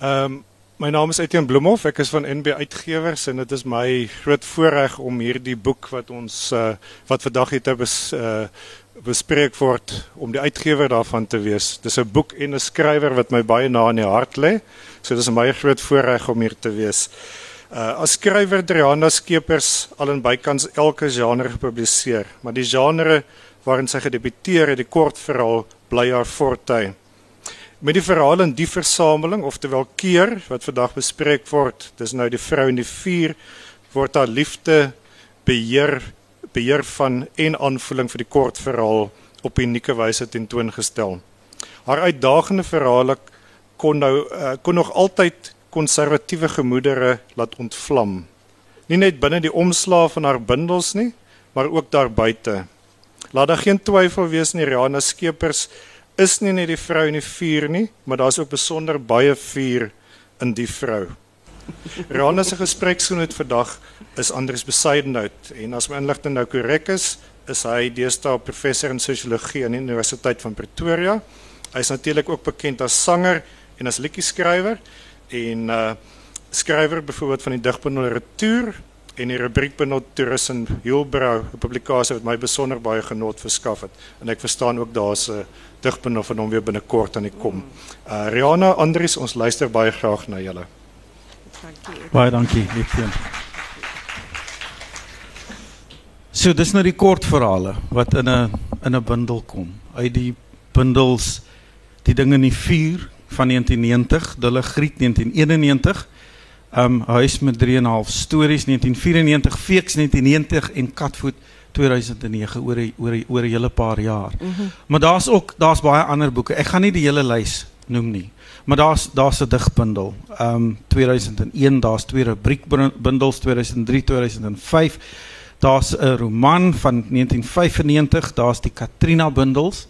Um my naam is Etienne Bloemhof. Ek is van NB Uitgewers en dit is my groot voorreg om hierdie boek wat ons uh, wat vandag hier te bes, uh, bespreek word om die uitgewer daarvan te wees. Dis 'n boek en 'n skrywer wat my baie na in die hart lê. So dis 'n baie groot voorreg om hier te wees. Uh as skrywer Driana Skeepers al in bykans elke genre gepubliseer, maar die genre waarin sy gedebuteer het, die kortverhaal bly haar fortuin. Met die verhaal in die versameling, oftewel keer wat vandag bespreek word, dis nou die vrou in die vuur word haar liefde beheer beheer van en aanvoeling vir die kortverhaal op 'n unieke wyse tentoongestel. Haar uitdagende verhale kon nou uh, kon nog altyd konservatiewe gemoedere laat ontvlam. Nie net binne die omslaaf van haar bundels nie, maar ook daar buite. Laat daar geen twyfel wees nie, Rihanna Skeepers is nie net die vrou in die vuur nie, maar daar's ook besonder baie vuur in die vrou. Rihanna se gespreksgenoot vandag is Andries Besuidenhout en as my inligting nou korrek is, is hy deesdae professor in sosiologie aan die Universiteit van Pretoria. Hy is natuurlik ook bekend as sanger en as liedjie-skrywer en uh skrywer byvoorbeeld van die digbundel Retour en die rubriekbundel Touristen Hielbrau, 'n publikasie wat my besonder baie genot verskaf het. En ek verstaan ook daar's 'n digbundel van hom weer binnekort aan die kom. Uh Rihanna Andries, ons luister baie graag na julle. Dankie. Baie dankie, Etienne. So dis nou die kortverhale wat in 'n in 'n bundel kom. Uit die bundels die dinge in die vuur van 1990, Dulle Griet 1991, um Huis met 3.5 stories 1994, Feeks 1990 en Katvoet 2009 oor oor oor 'n hele paar jaar. Mm -hmm. Maar daar's ook daar's baie ander boeke. Ek gaan nie die hele lys noem nie. Maar daar's daar's 'n digbundel. Um 2001, daar's twee rubriekbundels 2003, 2005 daar's 'n roman van 1995, daar's die Katrina bundels.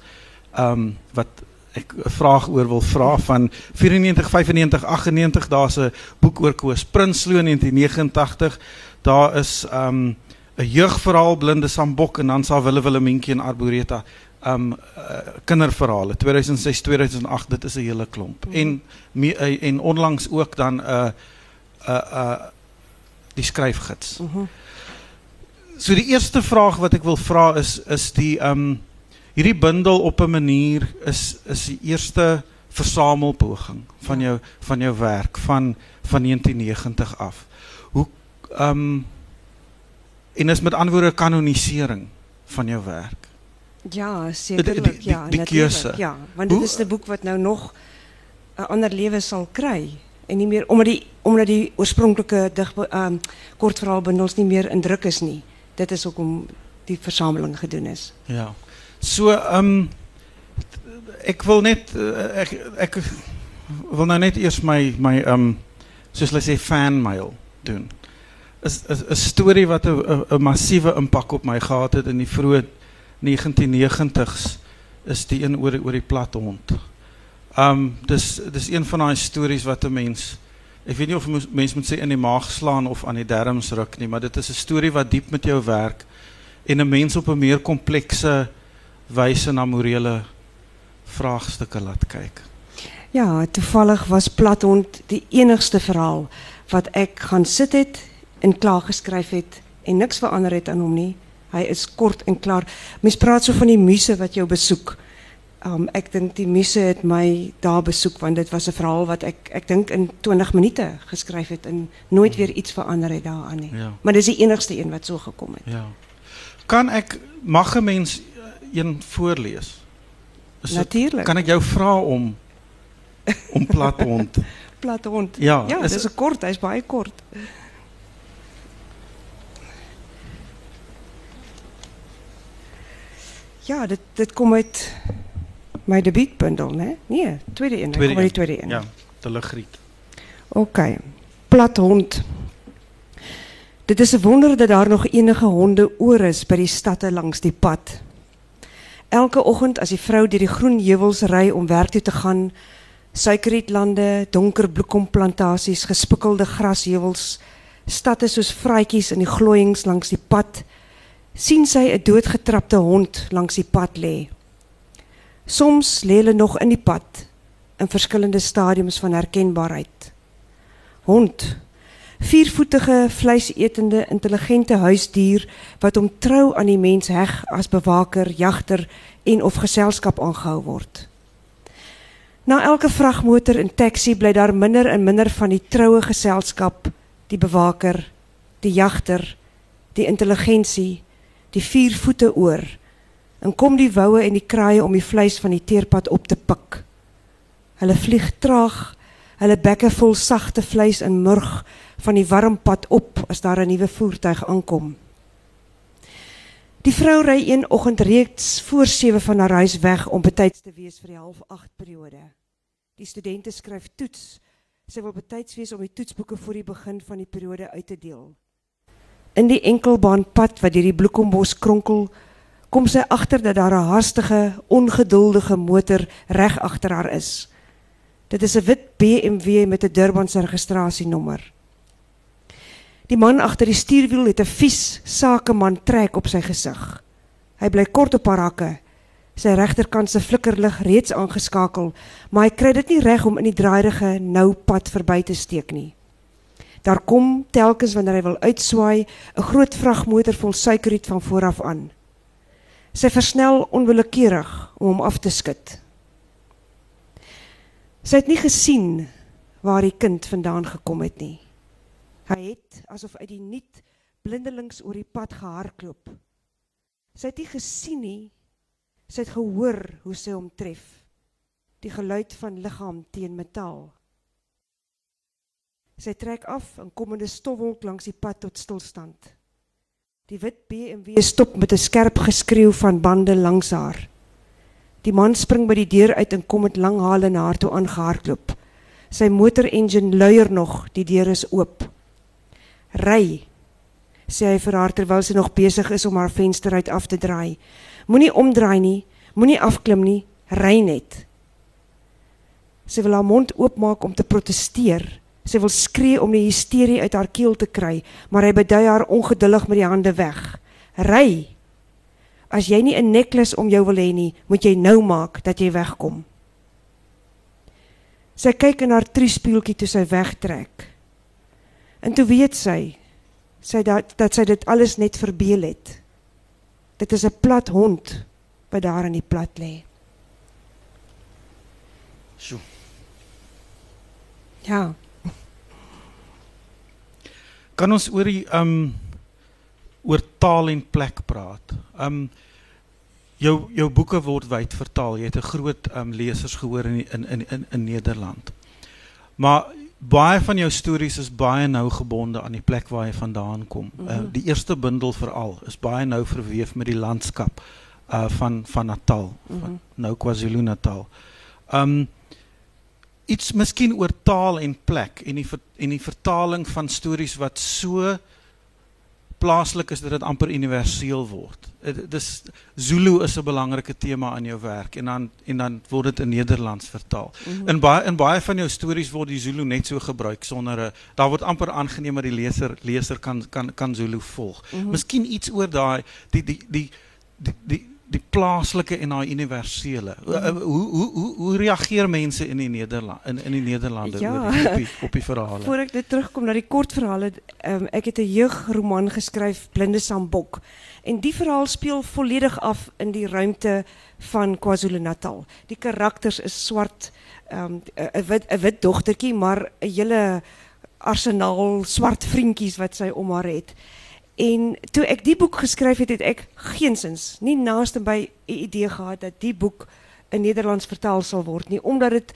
Um wat ek 'n vraag oor wil vra van 94 95 98 daar's 'n boek oor Koos Prinsloo in 1989. Daar is um 'n jeugverhaal Blinde Sambok en dan sa Wille Willemientjie en Arboreta. Um uh, kinderverhale 2006 2008 dit is 'n hele klomp. Mm. En me, uh, en onlangs ook dan 'n uh, 'n uh, uh, die skryfgids. Mm -hmm. So die eerste vraag wat ek wil vra is is die um hierdie bundel op 'n manier is is die eerste versamelpoging van jou van jou werk van van 1990 af. Hoe um en is met antwoorde kanonisering van jou werk. Ja, sekerlik ja, die, die. Ja, want dit is 'n boek wat nou nog 'n ander lewe sal kry en nie meer omdat die omdat die oorspronklike dig um kortverhaalbundels nie meer in druk is nie dit is ook om die verzameling gedoen is. Ja. So ehm um, ek wil net uh, ek ek wil nou net eers my my ehm um, soos hulle sê fan mail doen. Is 'n storie wat 'n 'n massiewe impak op my gehad het in die vroeë 1990s is die een oor oor die plat hond. Ehm um, dis dis een van daai stories wat 'n mens ek weet nie of mense moet sê in die maag slaan of aan die darmes ruk nie, maar dit is 'n storie wat diep met jou werk en 'n mens op 'n meer komplekse wyse na morele vraagstukke laat kyk. Ja, toevallig was Plathond die enigste verhaal wat ek gaan sit het en klaar geskryf het en niks verander het aan hom nie. Hy is kort en klaar. Mens praat so van die muse wat jou besoek. Um, ek dink die muse het my daar besoek want dit was 'n verhaal wat ek ek dink in 20 minute geskryf het en nooit weer iets verander het daaraan nie. Ja. Maar dis die enigste een wat so gekom het. Ja. Kan ek mag 'n mens een voorlees? Natuurlik. Kan ek jou vra om om plat hond? plat hond. Ja, ja dis 'n kort, hy's baie kort. Ja, dit dit kom uit my debuutbundel, né? Nee, tweede een. Tweede kom die tweede een. Ja, de Legriet. Oké. Okay. Plat hond. Dit is 'n wonder dat daar nog enige honde oor is by die stadte langs die pad. Elke oggend as die vrou deur die groen heuwels ry om werk toe te gaan, suikerrietlande, donker bloekomplantasies, gespikkelde grasheuwels, stadte soos vraatjies in die glooiings langs die pad, sien sy 'n doodgetrapte hond langs die pad lê. Soms lê hulle nog in die pad in verschillende stadiums van herkenbaarheid. Hond, viervoetige, vleisetende, intelligente huisdier wat om trouw aan die mens heg als bewaker, jachter en of geselskap aangehou word. Na elke vrachtmotor en taxi bly daar minder en minder van die trouwe geselskap, die bewaker, die jachter, die intelligentie, die vier voete oor en kom die woue en die kraaie om die vleis van die teerpad op te pik. Hulle vlieg traag, hulle bekke vol sagte vleis en murg van die warm pad op as daar 'n nuwe voertuig aankom. Die vrou ry een oggend reeds voor 7 van haar huis weg om betyds te wees vir die half 8 periode. Die studente skryf toets. Sy wil betyds wees om die toetsboeke voor die begin van die periode uit te deel. In die enkelbaanpad wat deur die bloekombos kronkel, kom sy agter dat daar 'n haastige, ongeduldige motor reg agter haar is. Dit is 'n wit BMW met 'n Durbanse registrasienommer. Die man agter die stuurwiel het 'n vies sakeman trek op sy gesig. Hy bly kort op haar hakke. Sy regterkant se flikkerlig reeds aangeskakel, maar hy kry dit nie reg om in die draaierige nou pad verby te steek nie. Daar kom telkens wanneer hy wil uitswaai, 'n groot vragmotor vol suikerriet van vooraf aan. Sy versnel onwillekeurig om hom af te skud. Sy het nie gesien waar die kind vandaan gekom het nie. Hy het asof uit die niet blindelings oor die pad gehardloop. Sy het nie gesien nie. Sy het gehoor hoe sy hom tref. Die geluid van liggaam teen metaal. Sy trek af en kom in 'n stofwolk langs die pad tot stilstand. Die wit BMW stop met 'n skerp geskreeu van bande langs haar. Die man spring by die deur uit en kom met lang hale na haar toe aangehardloop. Sy motor engine luier nog, die deur is oop. Ry, sê hy vir haar terwyl sy nog besig is om haar venster uit af te draai. Moenie omdraai nie, moenie afklim nie, ry net. Sy wil haar mond oopmaak om te proteseer. Sy wil skree om die hysterie uit haar keel te kry, maar hy bedui haar ongeduldig met die hande weg. Ry. As jy nie 'n nekles om jou wil hê nie, moet jy nou maak dat jy wegkom. Sy kyk in haar triespieeltjie toe sy wegtrek. En toe weet sy sy dat dat sy dit alles net verbeel het. Dit is 'n plat hond wat daar in die plat lê. So. Ja. Kan ons oor die um oor taal en plek praat? Um jou jou boeke word wyd vertaal. Jy het 'n groot um lesers gehoor in in in in, in Nederland. Maar baie van jou stories is baie nou gebonde aan die plek waar jy vandaan kom. Mm -hmm. uh, die eerste bundel veral is baie nou verweef met die landskap uh van van Natal, mm -hmm. van nou KwaZulu-Natal. Um iets miskien oor taal en plek en die en die vertaling van stories wat so plaaslik is dat dit amper universeel word. Dis Zulu is 'n belangrike tema in jou werk en dan en dan word dit in Nederlands vertaal. Mm -hmm. In baie in baie van jou stories word die Zulu net so gebruik sonder 'n daar word amper aangeneem dat die leser leser kan kan kan Zulu volg. Mm -hmm. Miskien iets oor daai die die die die die die plaaslike en daai universele. Mhm. Hoe hoe hoe hoe reageer mense in die Nederland in in die Nederlande ja. op die op die verhale? Voor ek dit terugkom na die kortverhale, um, ek het 'n jeugroman geskryf Blinde Sambok. En die verhaal speel volledig af in die ruimte van KwaZulu-Natal. Die karakters is swart, ehm, 'n um, wit 'n wit dogtertjie, maar 'n hele arsenaal swart vriendjies wat sy om haar het. En toe ek die boek geskryf het, het ek geensins nie naaste by 'n idee gehad dat die boek in Nederlands vertaal sal word nie, omdat dit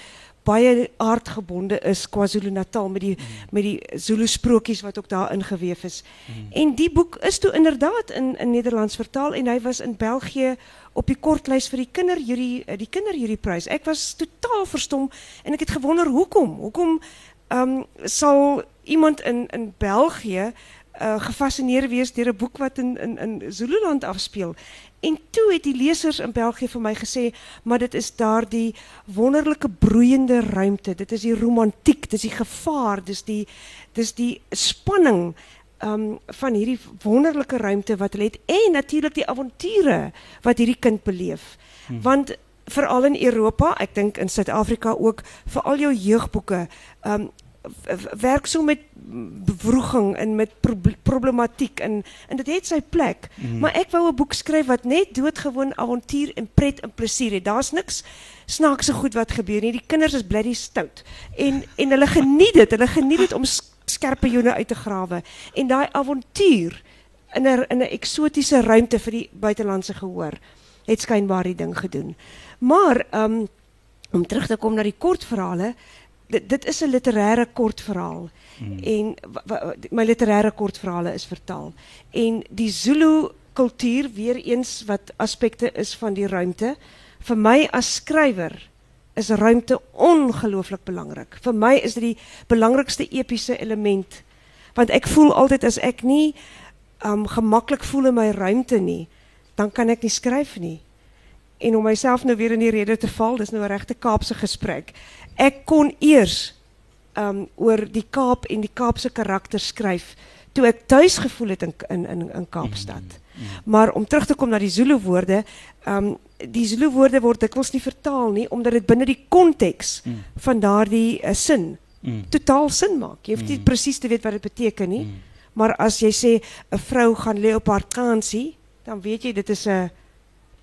baie aardgebonde is KwaZulu-Natal met die mm. met die Zulu sprokies wat ook daar ingeweef is. Mm. En die boek is toe inderdaad in in Nederlands vertaal en hy was in België op die kortlys vir die kinderjury die kinderjuryprys. Ek was totaal verstom en ek het gewonder hoekom? Hoekom ehm um, sal iemand in in België uh, gefascineerd wees deur 'n boek wat in in in Zululand afspeel. En toe het die lesers in België vir my gesê, maar dit is daardie wonderlike broeiende ruimte. Dit is die romantiek, dis die gevaar, dis die dis die spanning um van hierdie wonderlike ruimte wat hulle het en natuurlik die avonture wat hierdie kind beleef. Hmm. Want veral in Europa, ek dink in Suid-Afrika ook, veral jou jeugboeke, ehm werk so met bevroeging en met problematiek en en dit het sy plek. Mhm. Maar ek wou 'n boek skryf wat net doodgewoon avontuur en pret en plesier het. Daar's niks snaakse goed wat gebeur nie. Die kinders is bloody stout. En en hulle geniet dit. Hulle geniet dit om skerpe joene uit te grawe. En daai avontuur in 'n in 'n eksotiese ruimte vir die buitelandse gehoor het skynbaar die ding gedoen. Maar um, om terug te kom na die kortverhale, dit, dit is 'n literêre kortverhaal. Hmm. En my literêre kortverhale is vertaal. En die Zulu kultuur weer eens wat aspekte is van die ruimte. Vir my as skrywer is ruimte ongelooflik belangrik. Vir my is dit die belangrikste epiese element want ek voel altyd as ek nie um gemaklik voel in my ruimte nie, dan kan ek nie skryf nie. En om myself nou weer in die rede te val, dis nou 'n regte Kaapse gesprek. Ek kon eers um oor die Kaap en die Kaapse karakter skryf toe ek tuis gevoel het in in in, in Kaapstad. Mm, mm. Maar om terug te kom na die Zulu woorde, um die Zulu woorde word dikwels nie vertaal nie omdat dit binne die konteks mm. van daardie uh, sin mm. totaal sin maak. Jy hoef nie mm. presies te weet wat dit beteken nie. Mm. Maar as jy sê 'n vrou gaan lê op haar kansie, dan weet jy dit is 'n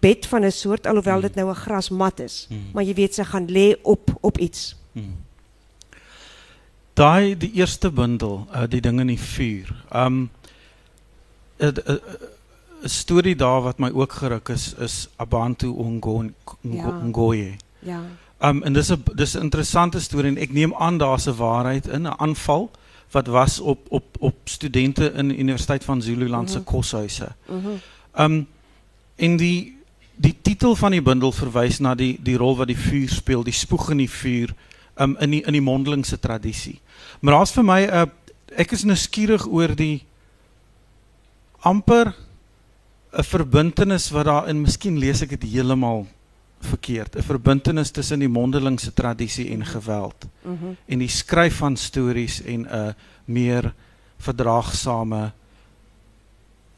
bed van 'n soort alhoewel dit nou 'n grasmat is, mm. maar jy weet sy gaan lê op op iets. Mm. Daai die eerste bundel, uh, die ding in die vuur. Um 'n 'n storie daar wat my ook geruk is is Abantu Ngoye. Ja. Um en dis 'n dis 'n interessante storie en ek neem aan daar's 'n waarheid in 'n aanval wat was op op op studente in die Universiteit van Zululand se mm -hmm. koshuise. Mm um en die die titel van die bundel verwys na die die rol wat die vuur speel, die spoeg in die vuur um in die in die mondelingse tradisie. Maar daar's vir my 'n uh, ek is nou skieurig oor die amper 'n verbintenis wat daar in miskien lees ek dit heeltemal verkeerd, 'n verbintenis tussen die mondelingse tradisie en geweld. Mm en die skryf van stories en 'n meer verdraagsame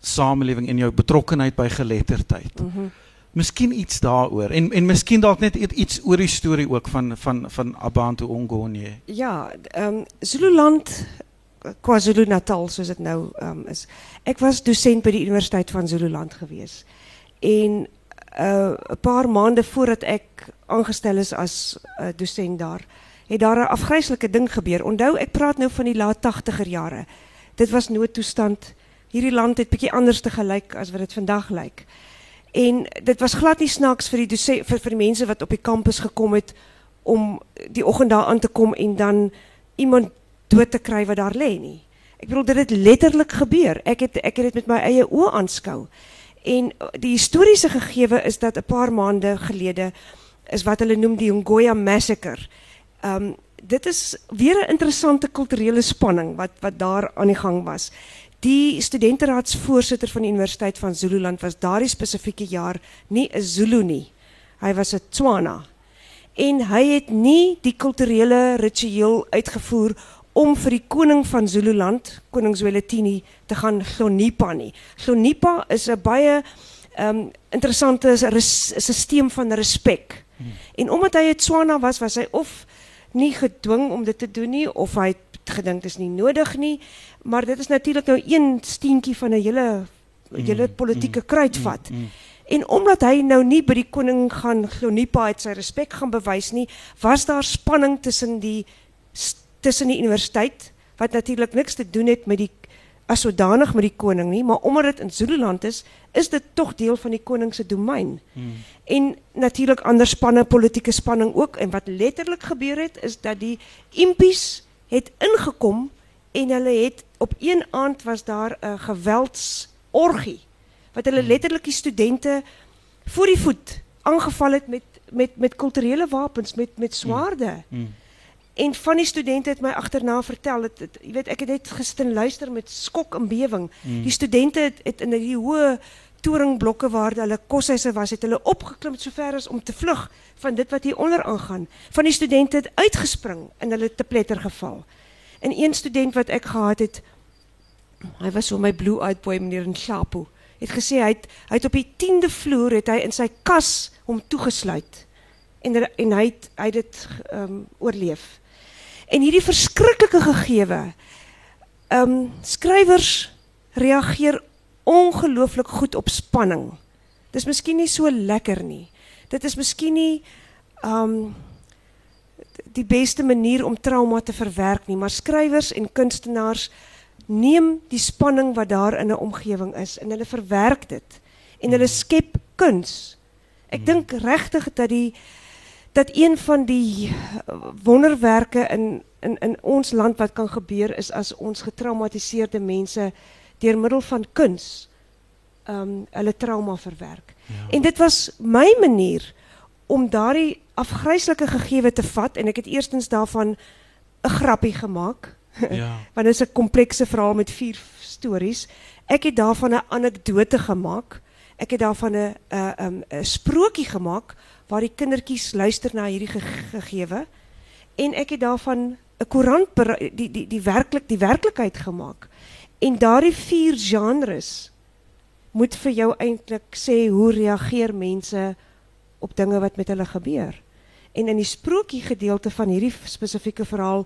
samelewing en jou betrokkenheid by geletterdheid. Mm miskien iets daaroor en en miskien dalk net iets oor die storie ook van van van Abantu Ongonye. Ja, ehm um, Zululand KwaZulu-Natal soos dit nou ehm um, is. Ek was dosent by die Universiteit van Zululand gewees. En uh 'n paar maande voordat ek aangestel is as uh, dosent daar, het daar 'n afgryslike ding gebeur. Onthou, ek praat nou van die laat 80er jare. Dit was noodtoestand. Hierdie land het bietjie anders te gelyk as wat dit vandag lyk. En dit was glad nie snaaks vir die vir, die mense wat op die kampus gekom het om die oggend daar aan te kom en dan iemand dood te kry wat daar lê nie. Ek bedoel dit het letterlik gebeur. Ek het ek het dit met my eie oë aanskou. En die historiese gegewe is dat 'n paar maande gelede is wat hulle noem die Ngoya massacre. Um, dit is weer 'n interessante kulturele spanning wat wat daar aan die gang was. Die studenteraadsvoorzitter van de Universiteit van Zululand was daardie spesifieke jaar nie 'n Zulu nie. Hy was 'n Tswana. En hy het nie die kulturele ritueel uitgevoer om vir die koning van Zululand, koning Zwelithini, te gaan hlonipa nie. Hlonipa is 'n baie um, interessante stelsel van respek. Hmm. En omdat hy 'n Tswana was, was hy of nie gedwing om dit te doen nie of hy het gedink is nie nodig nie. Maar dit is natuurlik nou een steentjie van 'n hele hele mm, politieke mm, kruitvat. Mm, en omdat hy nou nie by die koning gaan Glonipa uit sy respek gaan bewys nie, was daar spanning tussen die tussen die universiteit wat natuurlik niks te doen het met die as sodanig met die koning nie, maar omdat dit in Zululand is, is dit tog deel van die koning se domein. Hmm. En natuurlik ander spanne, politieke spanning ook en wat letterlik gebeur het is dat die impies het ingekom en hulle het op een aand was daar 'n geweldsorgie wat hulle hmm. letterlik die studente voor die voet aangeval het met met met kulturele wapens met met hmm. swaarde. Mm. En van die studente het my agterna vertel dat jy weet ek het net gister luister met skok en bewering. Mm. Die studente het, het in die hoë toringblokke waar hulle koshuise was, het hulle opgeklim so ver as om te vlug van dit wat hier onder aangaan. Van die studente het uitgespring en hulle te pletter geval. En een student wat ek gehad het, hy was so my blue eyed boy meneer in Shapo, het gesê hy het, hy het op die 10de vloer het hy in sy kas hom toegesluit en er, en hy het, hy het dit ehm um, oorleef. En hierdie verskriklike gegewe ehm um, skrywers reageer ongelooflik goed op spanning. Dis miskien nie so lekker nie. Dit is miskien nie um, die beste manier om trauma te verwerk nie, maar skrywers en kunstenaars neem die spanning wat daar in 'n omgewing is en hulle verwerk dit en hulle skep kuns. Ek hmm. dink regtig dat die dat een van die wonderwerke in in in ons land wat kan gebeur is as ons getraumatiseerde mense deur middel van kuns ehm um, hulle trauma verwerk. Ja. En dit was my manier om daardie afgryslike gegewe te vat en ek het eerstens daarvan 'n grappie gemaak. Ja. Want dit is 'n komplekse verhaal met vier stories. Ek het daarvan 'n anekdote gemaak. Ek het daarvan 'n 'n 'n sprokie gemaak waar die kindertjies luister na hierdie ge gegewe en ek het daarvan 'n koerant die die die werklik die werklikheid gemaak. En daardie vier genres moet vir jou eintlik sê hoe reageer mense op dinge wat met hulle gebeur. En in die sprokie gedeelte van hierdie spesifieke verhaal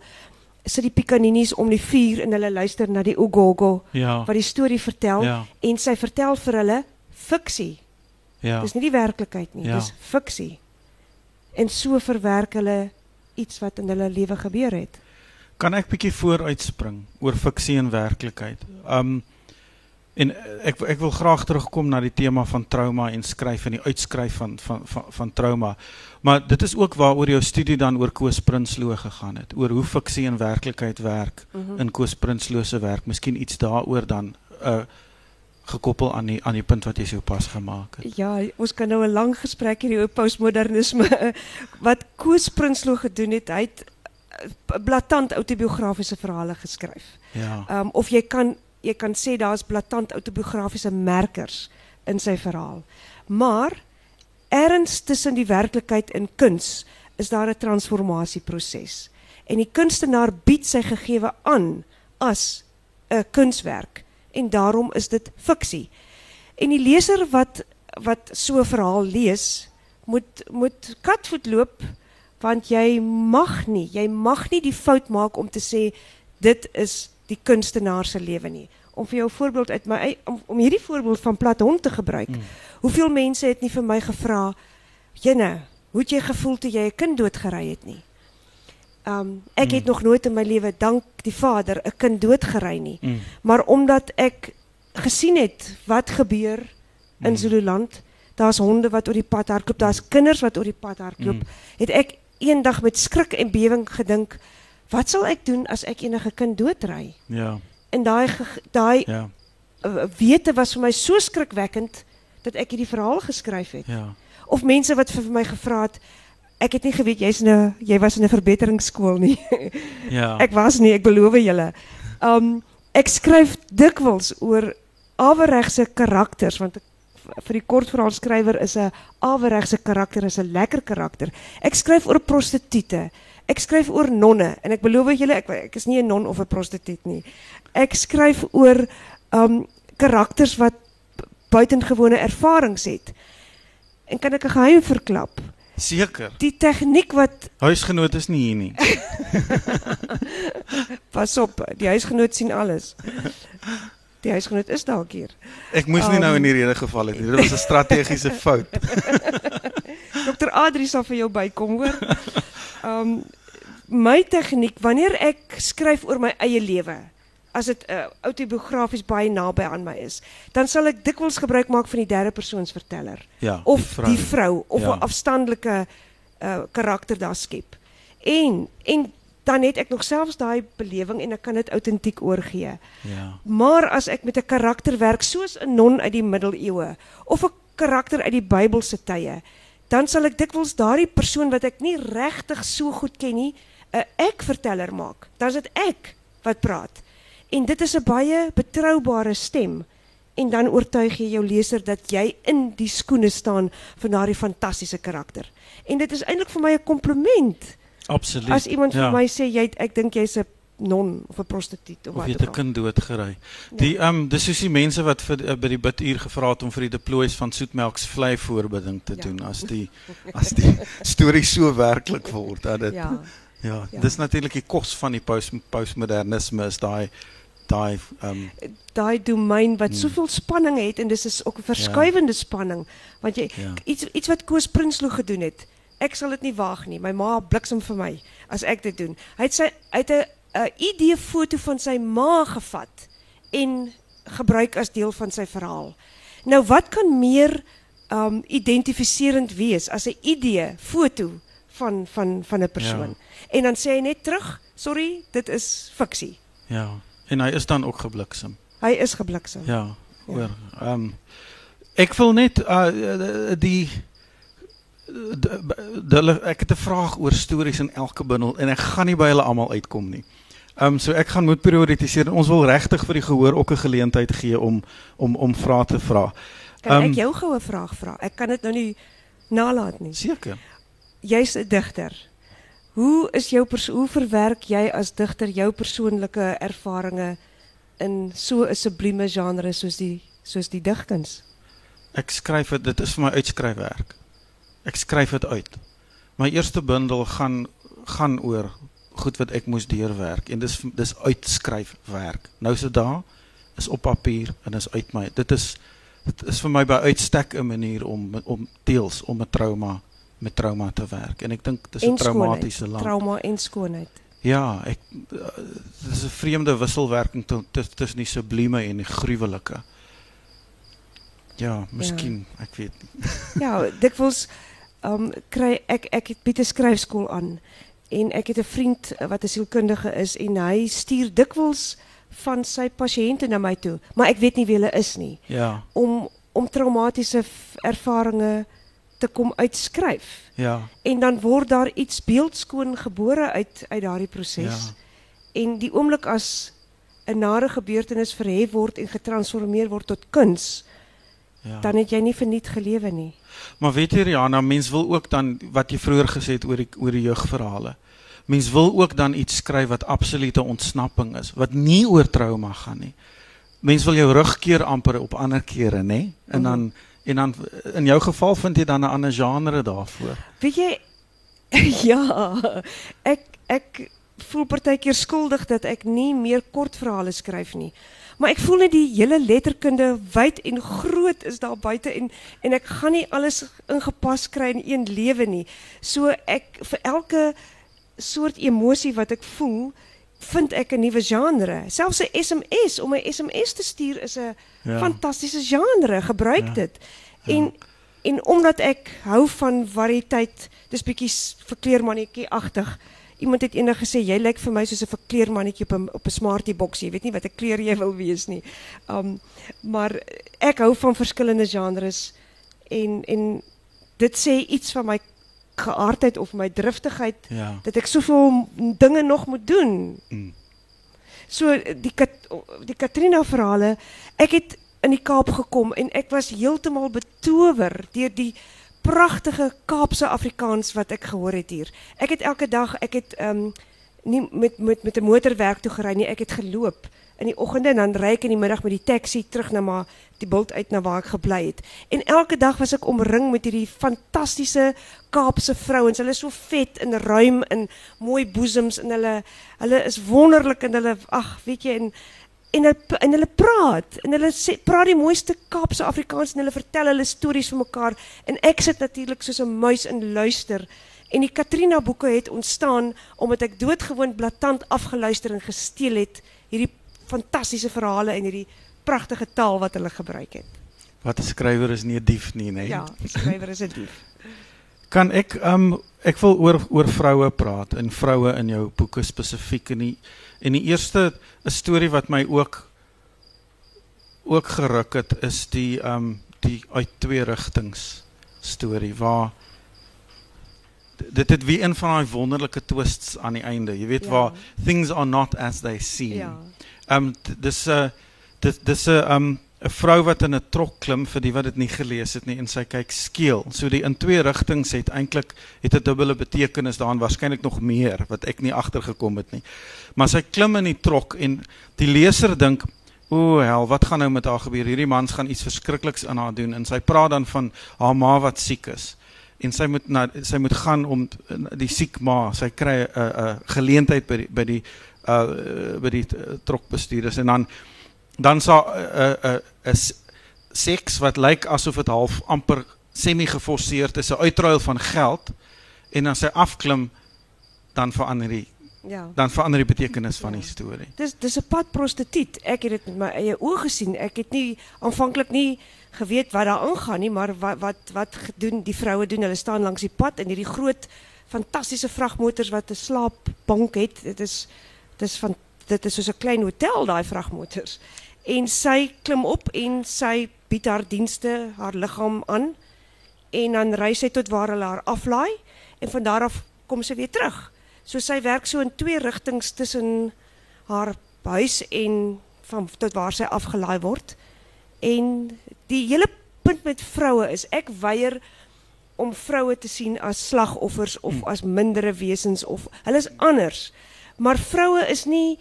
sit die pikaninis om die vuur en hulle luister na die ogogo ja. wat die storie vertel ja. en sy vertel vir hulle fiksie. Ja. Dis nie die werklikheid nie, ja. dis fiksie. En so verwerk hulle iets wat in hulle lewe gebeur het. Kan ek bietjie vooruitspring oor fiksie en werklikheid? Um en ek ek wil graag terugkom na die tema van trauma en skryf en die uitskryf van van van van trauma. Maar dit is ook waaroor jou studie dan oor Koos Prinsloo gegaan het, oor hoe fiksie en werklikheid werk mm -hmm. in Koos Prinsloo se werk. Miskien iets daaroor dan uh gekoppel aan die aan die punt wat jy sopas gemaak het. Ja, ons kan nou 'n lang gesprek hier oor postmodernisme wat Koos Prinsloo gedoen het. Hy het blaatant autobiografiese verhale geskryf. Ja. Ehm um, of jy kan jy kan sê daar's blaatant autobiografiese merkers in sy verhaal. Maar ergens tussen die werklikheid en kuns is daar 'n transformasieproses. En die kunstenaar bied sy gegewe aan as 'n kunswerk en daarom is dit fiksie. En die leser wat wat so 'n verhaal lees, moet moet katvoet loop want jy mag nie, jy mag nie die fout maak om te sê dit is die kunstenaar se lewe nie. Om vir jou 'n voorbeeld uit my om, om hierdie voorbeeld van Platon te gebruik. Mm. Hoeveel mense het nie vir my gevra, "Jenne, hoe het jy gevoel toe jy 'n kind doodgery het nie?" Um ek mm. het nog nooit in my lewe dank die Vader 'n kind doodgery nie. Mm. Maar omdat ek gesien het wat gebeur in mm. Zululand, daar's honde wat oor die pad hardloop, daar's kinders wat oor die pad hardloop, mm. het ek eendag met skrik en bewering gedink, wat sal ek doen as ek enige kind doodry? Ja. En daai daai ja. wete was vir my so skrikwekkend dat ek hierdie verhaal geskryf het. Ja. Of mense wat vir my gevra het ek het nie geweet jy's in 'n jy was in 'n verbeteringsskool nie. ja. Ek was nie, ek beloof julle. Um ek skryf dikwels oor aweregse karakters want ek vir die kortverhaalskrywer is 'n aweregse karakter is 'n lekker karakter. Ek skryf oor prostituie. Ek skryf oor nonne en ek beloof julle ek ek is nie 'n non of 'n prostituut nie. Ek skryf oor um karakters wat buitengewone ervarings het. En kan ek 'n geheim verklap? Seker. Die tegniek wat huisgenoot is nie hier nie. Pas op, die huisgenoot sien alles. Die huisgenoot is dalk hier. Ek moes nie um, nou in die rede geval het nie. Dit was 'n strategiese fout. Dokter Adri sal vir jou bykom, hoor. Um my tegniek wanneer ek skryf oor my eie lewe as dit uh, autobiografies baie naby aan my is dan sal ek dikwels gebruik maak van die derde persoons verteller ja, of die vrou, die vrou of 'n ja. afstandelike uh, karakter daar skep en en dan het ek nog selfs daai belewing en ek kan dit autentiek oorgee ja maar as ek met 'n karakter werk soos 'n non uit die middeleeue of 'n karakter uit die Bybelse tye dan sal ek dikwels daardie persoon wat ek nie regtig so goed ken nie 'n ek-verteller maak. Dan is dit ek wat praat. En dit is 'n baie betroubare stem en dan oortuig jy jou leser dat jy in die skoene staan van daardie fantastiese karakter. En dit is eintlik vir my 'n kompliment. Absoluut. As iemand ja. vir my sê jy ek dink jy's 'n non of 'n prostituut of, of wat jy 'n ook al. kind doodgery. Die ehm um, dis soos die mense wat vir uh, by die biduur gevra het om vir die deploys van Soetmelks vlei voorbidding te Ja. doen as die as die storie so werklik word dat dit ja, Ja. ja, Ja. dis natuurlik die kos van die post postmodernisme is daai daai ehm um, Daai domein wat Hmm. soveel spanning het en dis is ook 'n verskuivende spanning want jy ja. iets iets wat Koos Prinsloo gedoen het. Ek sal dit nie waag nie. My ma bliksem vir my as ek dit doen. Hy het sy hy het 'n 'n idee foto van sy ma gevat en gebruik as deel van sy verhaal. Nou wat kan meer um identifiserend wees as 'n idee foto van van van 'n persoon. En dan sê hy net terug, "Sorry, dit is fiksie." Ja. En hy is dan ook gebliksem. Hy is gebliksem. Ja, Ja. oor ehm um, ek wil net uh die d- d- hulle ek het 'n vraag oor stories in elke bundel en ek gaan nie by hulle almal uitkom nie. Ehm um, so ek gaan moet prioritiseer en ons wil regtig vir die gehoor ook 'n geleentheid gee om om om vrae te vra. Kan Ehm, ek jou gou 'n vraag vra? Ek kan dit nou nie nalat nie. Seker. Jy's 'n digter. Hoe is jou hoe verwerk jy as digter jou persoonlike ervarings in so 'n sublieme genre soos die soos die digkuns? Ek skryf dit is vir my uitskryfwerk. Ek skryf dit uit. My eerste bundel gaan gaan oor goed wat ek moes deurwerk en dis dis uitskryfwerk. Nou is dit daar is op papier en is uit my. Dit is dit is vir my by uitstek 'n manier om om deels om 'n trauma met trauma te werk en ek dink dis 'n traumatiese land. Trauma en skoonheid. Ja, ek uh, dis 'n vreemde wisselwerking tu- tu- tussen die sublieme en die gruwelike. Ja, miskien, ek weet nie. Ja, dikwels um kry ek ek het bied 'n skryfskool aan en ek het 'n vriend wat 'n sielkundige is en hy stuur dikwels van sy pasiënte na my toe, maar ek weet nie wie hulle is nie, Ja, om om traumatiese ervarings te kom uitskryf. ja, En dan word daar iets beeldskoon gebore uit uit daardie proses. ja. En die oomblik as 'n nare gebeurtenis verhef word en getransformeer word tot kuns, ja. dan het jy nie verniet gelewe nie. Maar weet jy Rihanna, mens wil ook dan wat jy vroeër gesê het oor die oor die jeugverhale. Mens wil ook dan iets skryf wat absolute ontsnapping is, wat nie oor trauma gaan nie. Mens wil jou rugkeer amper op ander kere, nê? En dan en dan in jou geval vind jy dan 'n ander genre daarvoor. Weet jy ja, ek ek voel partykeer skuldig dat ek nie meer kortverhale skryf nie. Maar ek voel net die hele letterkunde wyd en groot is daar buite en en ek gaan nie alles ingepas kry in een lewe nie. So ek vir elke soort emosie wat ek voel, vind ek 'n nuwe genre. Selfs 'n SMS om 'n SMS te stuur is 'n Ja. fantastiese genre. Gebruik Ja. dit. En en omdat ek hou van variëteit, dis bietjie verkleermannetjie-agtig. Iemand het eendag gesê jy lyk vir my soos 'n verkleermannetjie op 'n op 'n smartie boks. Jy weet nie watter kleur jy wil wees nie. Um maar ek hou van verskillende genres en en dit sê iets van my geaardheid of my driftigheid Ja. dat ek soveel dinge nog moet doen. Mm. So die Kat, die Katrina verhale, ek het in die Kaap gekom en ek was heeltemal betower deur die pragtige Kaapse Afrikaans wat ek gehoor het hier. Ek het elke dag, ek het ehm um, nie met met met 'n motor werk toe gery nie, ek het geloop in die oggende en dan ry ek in die middag met die taxi terug na maar die bult uit na waar ek gebly het. En elke dag was ek omring met hierdie fantastiese Kaapse vrouens. Hulle is so vet en ruim en mooi boesems en hulle hulle is wonderlik en hulle ag, weet jy en en hulle en hulle praat en hulle sê praat die mooiste Kaapse Afrikaans en hulle vertel hulle stories vir mekaar en ek sit natuurlik soos 'n muis en luister. En die Katrina boeke het ontstaan omdat ek doodgewoon blaatant afgeluister en gesteel het hierdie fantastiese verhale en hierdie pragtige taal wat hulle gebruik het. Wat 'n skrywer is nie 'n dief nie, nê? Ja, die skrywer is 'n dief. Kan ek um ek wil oor oor vroue praat en vroue in jou boeke spesifiek en die en die eerste 'n storie wat my ook ook geruk het is die um die uit twee rigtings storie waar dit het weer een van daai wonderlike twists aan die einde. Jy weet Ja. waar things are not as they seem. Ja. Um d- dis 'n dis dis 'n um 'n vrou wat in 'n trok klim vir die wat dit nie gelees het nie en sy kyk skeel. So die in twee rigtings het eintlik het 'n dubbele betekenis daarin, waarskynlik nog meer wat ek nie agtergekom het nie. Maar sy klim in die trok en die leser dink, "O hel, wat gaan nou met haar gebeur? Hierdie mans gaan iets verskrikliks aan haar doen." En sy praat dan van haar ma wat siek is. En sy moet na sy moet gaan om die siek ma, sy kry 'n uh, uh, geleentheid by die, by die uh by die uh, trokbestuurders en dan dan sal 'n uh, 'n uh, 'n uh, seks wat lyk asof dit half amper semi geforseerd is 'n uitruil van geld en as hy afklim dan verander die Ja. dan verander die betekenis van die Ja. storie. Dis dis 'n pad prostituut. Ek het dit met my eie oë gesien. Ek het nie aanvanklik nie geweet wat daar aangaan nie, maar wat wat wat doen die vroue doen? Hulle staan langs die pad in hierdie groot fantastiese vragmotors wat 'n slaapbank het. Dit is dis van dit is soos 'n klein hotel daai vragmotors. En sy klim op en sy bied haar dienste, haar liggaam aan en dan ry sy tot waar hulle haar aflaai en van daar af kom sy weer terug. So sy werk so in twee rigtings tussen haar huis en van tot waar sy afgelaai word. En die hele punt met vroue is ek weier om vroue te sien as slagoffers of as mindere wesens of hulle is anders. Maar vroue is nie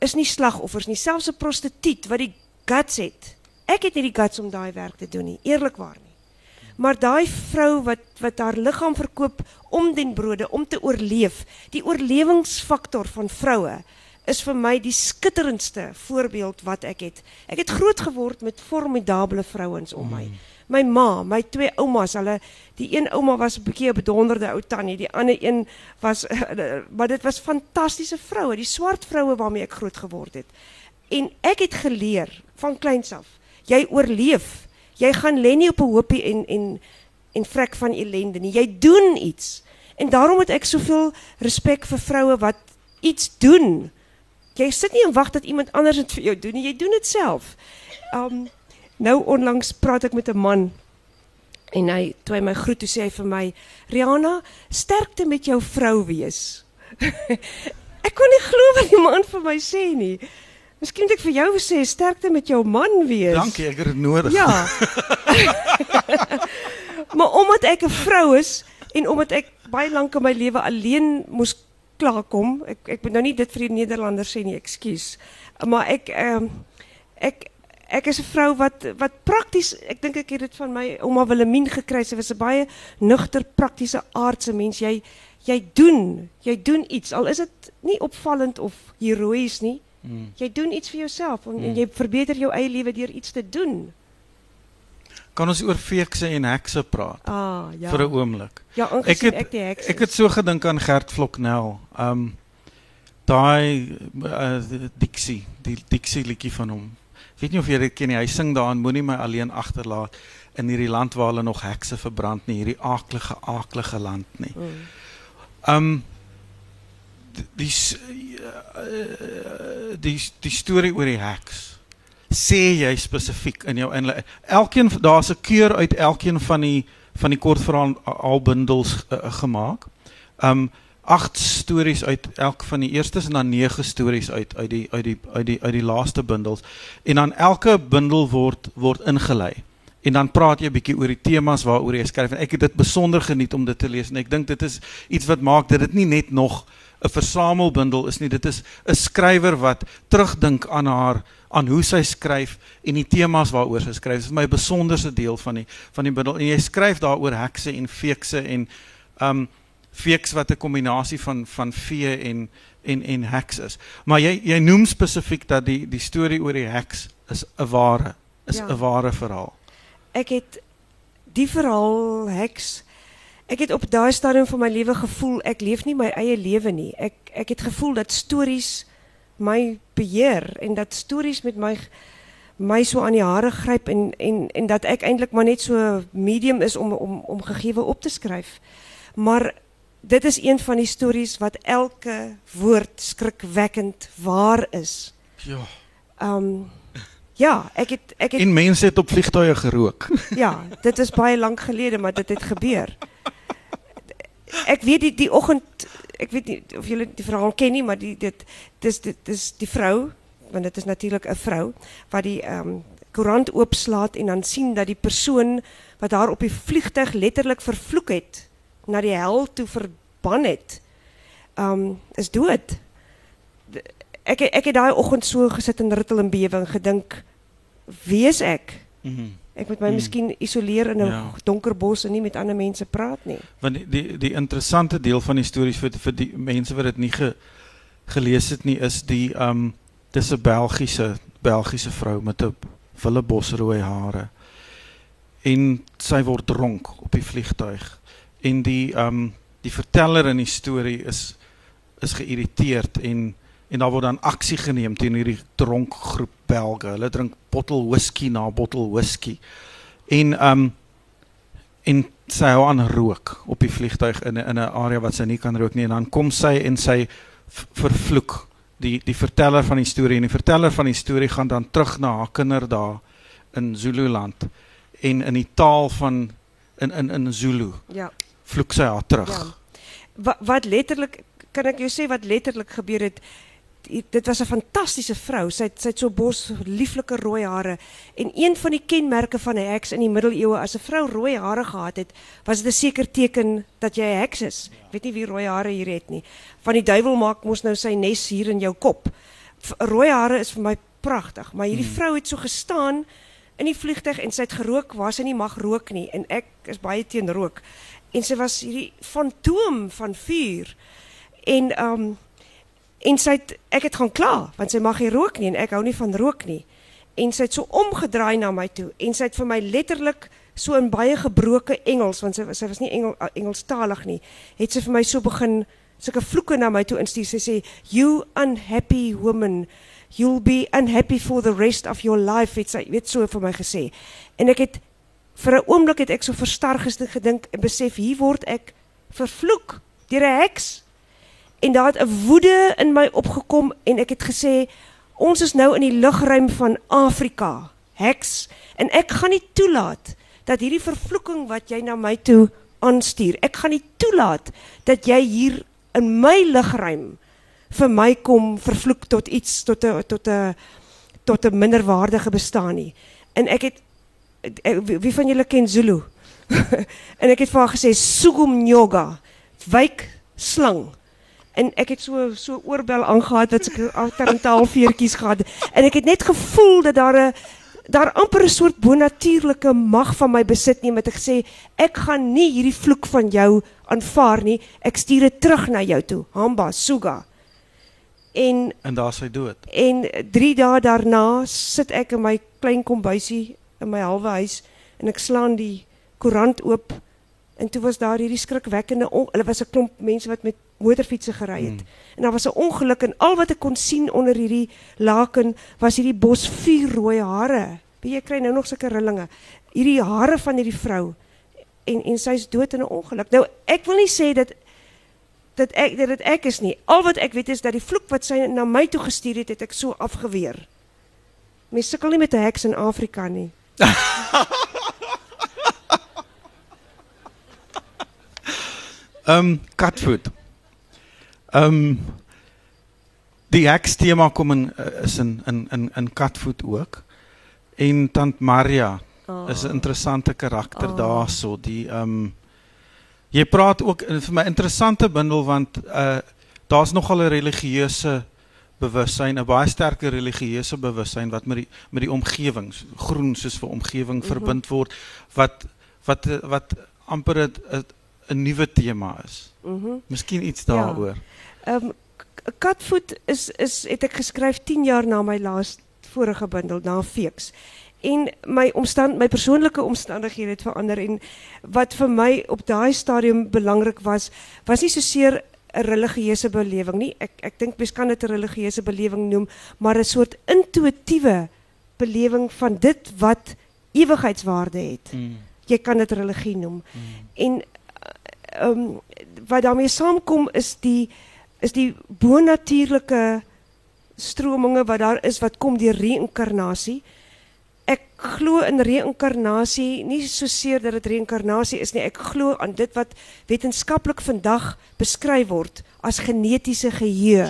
is nie slagoffers nie, selfs 'n prostituut wat die guts het. Ek het nie die guts om daai werk te doen nie, eerlikwaar nie. Maar daai vrou wat wat haar liggaam verkoop om den brode om te oorleef, die oorlewingsfaktor van vroue is vir my die skitterendste voorbeeld wat ek het. Ek het groot geword met formidable vrouens om my. My ma, my twee oumas, hulle die een ouma was 'n bietjie 'n bedonderde ou tannie, die ander een was maar dit was fantastiese vroue, die swart vroue waarmee ek groot geword het. En ek het geleer van kleins af, jy oorleef. Jy gaan lê nie op 'n hoopie en en en vrek van ellende nie. Jy doen iets. En daarom het ek soveel respek vir vroue wat iets doen. Jy sit nie en wag dat iemand anders dit vir jou doen nie. Jy doen dit self. Um nou onlangs praat ek met 'n man en hy toe hy my groet toe sê hy vir my Rihanna, sterkte met jou vrou wees. ek kon nie glo wat die man vir my sê nie. Miskien moet ek vir jou sê sterkte met jou man wees. Dankie, ek het dit nodig. Ja. maar omdat ek 'n vrou is en omdat ek baie lank in my lewe alleen moes klaarkom, ek ek moet nou nie dit vir die Nederlanders sê nie, ekskuus. Maar ek ehm ek ek is 'n vrou wat wat prakties, ek dink ek het dit van my ouma Wilhelmine gekry. Sy was 'n baie nugter, praktiese aardse mens. Jy jy doen, jy doen iets al is dit nie opvallend of heroïes nie. Hmm. Jy doen iets vir jouself en, en jy verbeter jou eie lewe deur iets te doen. Kan ons oor feekse en hekse praat Ah, ja. vir 'n oomblik? Ja, Ek het ek die heks ek het so gedink aan Gert Vloknel. Um daai uh, Dixie, die Dixie liedjie van hom. Weet nie of jy dit ken nie. Hy sing daarin moenie my alleen agterlaat in hierdie land waar hulle nog hekse verbrand nie, hierdie aaklige aaklige land nie. Mm. Um die die, die storie oor die heks sê jy spesifiek in jou inleiding. Elkeen daar's 'n keur uit elkeen van die van die kortverhaal albundels uh, gemaak. Um agt stories uit elk van die eerstes en dan nege stories uit uit die uit die uit die uit die laaste bundels. En dan elke bundel word word ingelei. En dan praat jy 'n bietjie oor die temas waaroor jy skryf en ek het dit besonder geniet om dit te lees en ek dink dit is iets wat maak dat dit nie net nog 'n versamelbundel is nie. Dit is 'n skrywer wat terugdink aan haar aan hoe sy skryf en die temas waaroor sy skryf. Vir my 'n besonderse deel van die van die bundel. En jy skryf daaroor hekse en feekse en um feeks wat 'n kombinasie van van vee en en en heks is. Maar jy jy noem spesifiek dat die die storie oor die heks is 'n ware is 'n Ja. ware verhaal. Ek het die verhaal heks ek het op daai stadium van my lewe gevoel ek leef nie my eie lewe nie. Ek ek het gevoel dat stories my beheer en dat stories met my my so aan die hare gryp en en en dat ek eintlik maar net so medium is om om om gegeewe op te skryf. Maar dit is een van die stories wat elke woord skrikwekkend waar is. Ja. Um ja, ek het ek het En mense het op vliegtuie gerook. Ja, dit is baie lank gelede, maar dit het gebeur. Ek weet die die oggend, ek weet nie of julle die verhaal ken nie, maar die dit dis dit is die vrou, want dit is natuurlik 'n vrou wat die ehm koerant oopslaat en dan sien dat die persoon wat daar op die vliegtuig letterlik vervloek het, na die hel toe verban het, um, is dood. Ek ek het daai oggend so gesit in rittel en bewing gedink, wie is ek? Mhm. Ek moet my Hmm. miskien isoleer in 'n Ja. donker bos en nie met ander mense praat nie. Want die die, die interessante deel van die stories vir vir die mense wat dit nie ge, gelees het nie is die um dis 'n Belgiese Belgiese vrou met 'n wille bosrooi hare. En sy word dronk op die vliegtuig. En die um die verteller in die storie is is geïrriteerd en en daar word dan aksie geneem teen hierdie dronk groep Belge. Hulle drink bottel whisky na bottel whisky. En um en sy hou aan rook op die vliegtuig in in 'n area wat sy nie kan rook nie en dan kom sy en sy vervloek die die verteller van die storie en die verteller van die storie gaan dan terug na haar kinderdae in Zululand en in die taal van in in in Zulu Ja. Vloek sy haar terug. Ja. Wat wat letterlik kan ek jou sê wat letterlik gebeur het dit was 'n fantastiese vrou. Sy het sy het so bos lieflike rooi hare en een van die kenmerke van 'n heks in die middeleeue as 'n vrou rooi hare gehad het, was dit 'n seker teken dat jy 'n heks is. Ek weet nie wie rooi hare hier het nie. Van die duiwel maak mos nou sy nes hier in jou kop. Rooi hare is vir my pragtig, maar hierdie Hmm. vrou het so gestaan in die vliegtyg en sy het gerook waar sy nie mag rook nie en ek is baie teen rook. En sy was hierdie fantoom van vuur. En um en sy het ek het gaan kla want sy mag nie rook nie en ek hou nie van rook nie. En sy het so omgedraai na my toe en sy het vir my letterlik so in baie gebroke Engels want sy sy was nie Engel, Engelstalig nie. Het sy vir my so begin sulke vloeke na my toe instuur. Sy sê you unhappy woman you'll be unhappy for the rest of your life het sy weet so vir my gesê. En ek het vir 'n oomblik het ek so verstarg gedink en besef hier word ek vervloek deur 'n heks. En daar het 'n woede in my opgekom en ek het gesê ons is nou in die lugruim van Afrika, heks, en ek gaan nie toelaat dat hierdie vervloeking wat jy na my toe aanstuur, ek gaan nie toelaat dat jy hier in my lugruim vir my kom vervloek tot iets tot 'n tot 'n tot 'n minderwaardige bestaan nie. En ek het wie wie van julle ken Zulu? en ek het vir haar gesê Sugumnyoga, wyk slang. En ek het so so oorbel aangehad wat ek alterntaal veertjies gehad en ek het net gevoel dat daar 'n daar amper 'n soort bonatuurlike mag van my besit nie met ek gesê ek gaan nie hierdie vloek van jou aanvaar nie. Ek stuur dit terug na jou toe. Hamba Suga. En En daar sy dood. En 3 dae daarna sit ek in my klein kombuisie in my halwe huis en ek slaan die koerant oop en toe was daar hierdie skrikwekkende hulle was 'n klomp mense wat met motorfietsse gery het. Hmm. En daar was 'n ongeluk en al wat ek kon sien onder hierdie laken was hierdie bos vuurrooi hare. Wie jy kry nou nog sulke rillinge. Hierdie hare van hierdie vrou en en sy's dood in 'n ongeluk. Nou ek wil nie sê dat dat ek dat dit ek is nie. Al wat ek weet is dat die vloek wat sy na my toe gestuur het, het ek so afgeweer. Mens sukkel nie met 'n heks in Afrika nie. Um Catfoot. Um die heks tema kom in uh, is in in in in Catfoot ook. En tant Maria Oh. is 'n interessante karakter Oh. daarso. Die um jy praat ook in vir my interessante bundel want uh daar's nogal 'n religieuse bewussyn, 'n baie sterke religieuse bewussyn wat met die met die omgewing, groen soos vir omgewing Mhm. verbind word wat wat wat amper 'n 'n nuwe tema is. Mhm. Miskien iets Ja. daaroor. Ehm K- Katvoet is is het ek geskryf 10 jaar na my laaste vorige bundel na Feeks. En my omstand my persoonlike omstandighede het verander en wat vir my op daai stadium belangrik was, was nie soseer 'n religieuse belewing nie. Ek ek dink mens kan dit 'n religieuse belewing noem, maar 'n soort intuïtiewe belewing van dit wat ewigheidswaarde het. Mm. Jy kan dit religie noem. Mm. En ehm um, wat daarmee saamkom is die is die bonatuurlike strominge wat daar is wat kom deur reïnkarnasie. Ek glo in reïnkarnasie, nie soseer dat dit reïnkarnasie is nie. Ek glo aan dit wat wetenskaplik vandag beskryf word as genetiese geheue.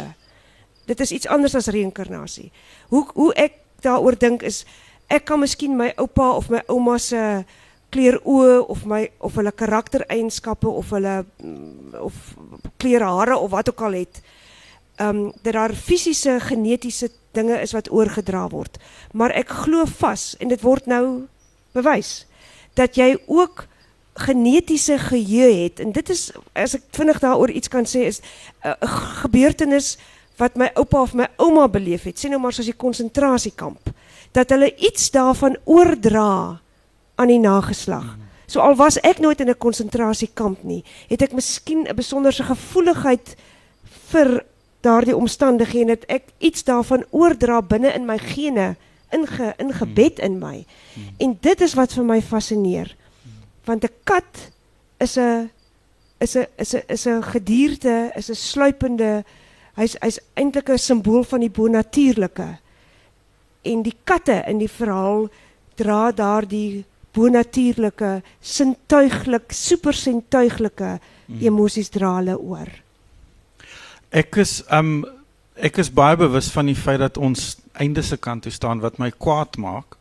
Dit is iets anders as reïnkarnasie. Hoe hoe ek daaroor dink is ek kan miskien my oupa of my ouma se kleur oë of my of hulle karaktereienskappe of hulle mm, of kleurhare of wat ook al het. Ehm um, dat daar fisiese genetiese dinge is wat oorgedra word. Maar ek glo vas en dit word nou bewys dat jy ook genetiese geheue het en dit is as ek vinnig daaroor iets kan sê is 'n uh, gebeurtenis wat my oupa of my ouma beleef het, sê nou maar soos die konsentrasiekamp, dat hulle iets daarvan oordra aan die nageslag. So al was ek nooit in 'n konsentrasiekamp nie, het ek miskien 'n besonderse gevoeligheid vir daardie omstandighede dat ek iets daarvan oordra binne in my gene inge ingebed in my. En dit is wat vir my fascineer. Want 'n kat is 'n is 'n is 'n is 'n gedierde, is 'n sluipende hy's hy's eintlik 'n simbool van die bonatuurlike. En die katte in die verhaal dra daardie bonatuurlike, sintuiglik, supersintuiglike hmm. emosies dra hulle oor. Ek is um ek is baie bewus van die feit dat ons einde se kant toe staan wat my kwaad maak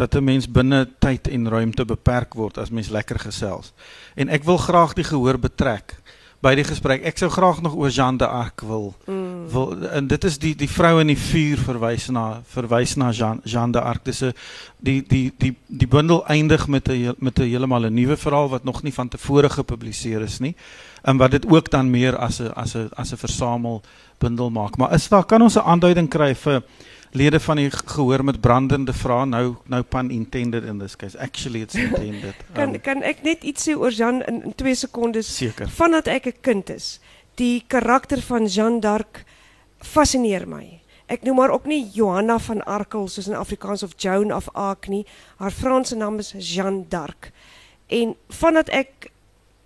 dat 'n mens binne tyd en ruimte beperk word as mens lekker gesels. En ek wil graag die gehoor betrek by die gesprek. Ek sou graag nog oor Jeanne d'Arc wil, mm. Wil en dit is die die vrou in die vuur verwys na verwys na Jeanne, Jeanne d'Arc. Dis 'n die die die die bundel eindig met 'n met 'n heeltemal 'n nuwe verhaal wat nog nie van tevore gepubliseer is nie. En wat dit ook dan meer as 'n as 'n as 'n versamel bundel maak. Maar is daar kan ons 'n aanduiding kry vir lede van die gehoor met brandende vrae nou nou pan intended in this case actually it's intended kan um, kan ek net iets sê oor Jean in, in 2 sekondes vandat ek 'n kind is die karakter van Jeanne d'Arc fascineer my. Ek noem maar ook nie Johanna van Arkel soos in Afrikaans of Joan of Arc nie. Haar Franse naam is Jeanne d'Arc. En vandat ek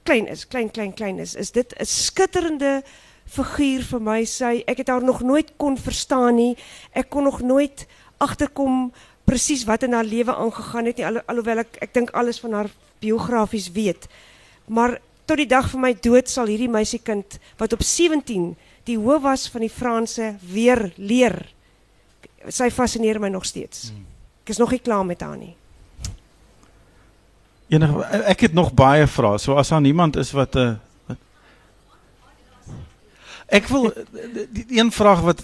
klein is klein klein klein is is dit 'n skitterende figuur vir my. Sy ek het haar nog nooit kon verstaan nie. Ek kon nog nooit agterkom presies wat in haar lewe aangegaan het nie al, alhoewel ek ek dink alles van haar biografies weet. Maar tot die dag van my dood sal hierdie meisiekind wat op 17 die hoof was van die Franse weer leer. Sy fascineer my nog steeds. Hmm. ek is nog nie klaar met haar nie. Enige ek het nog baie vrae. So as daar niemand is wat 'n uh, Ek wil die, die een vraag wat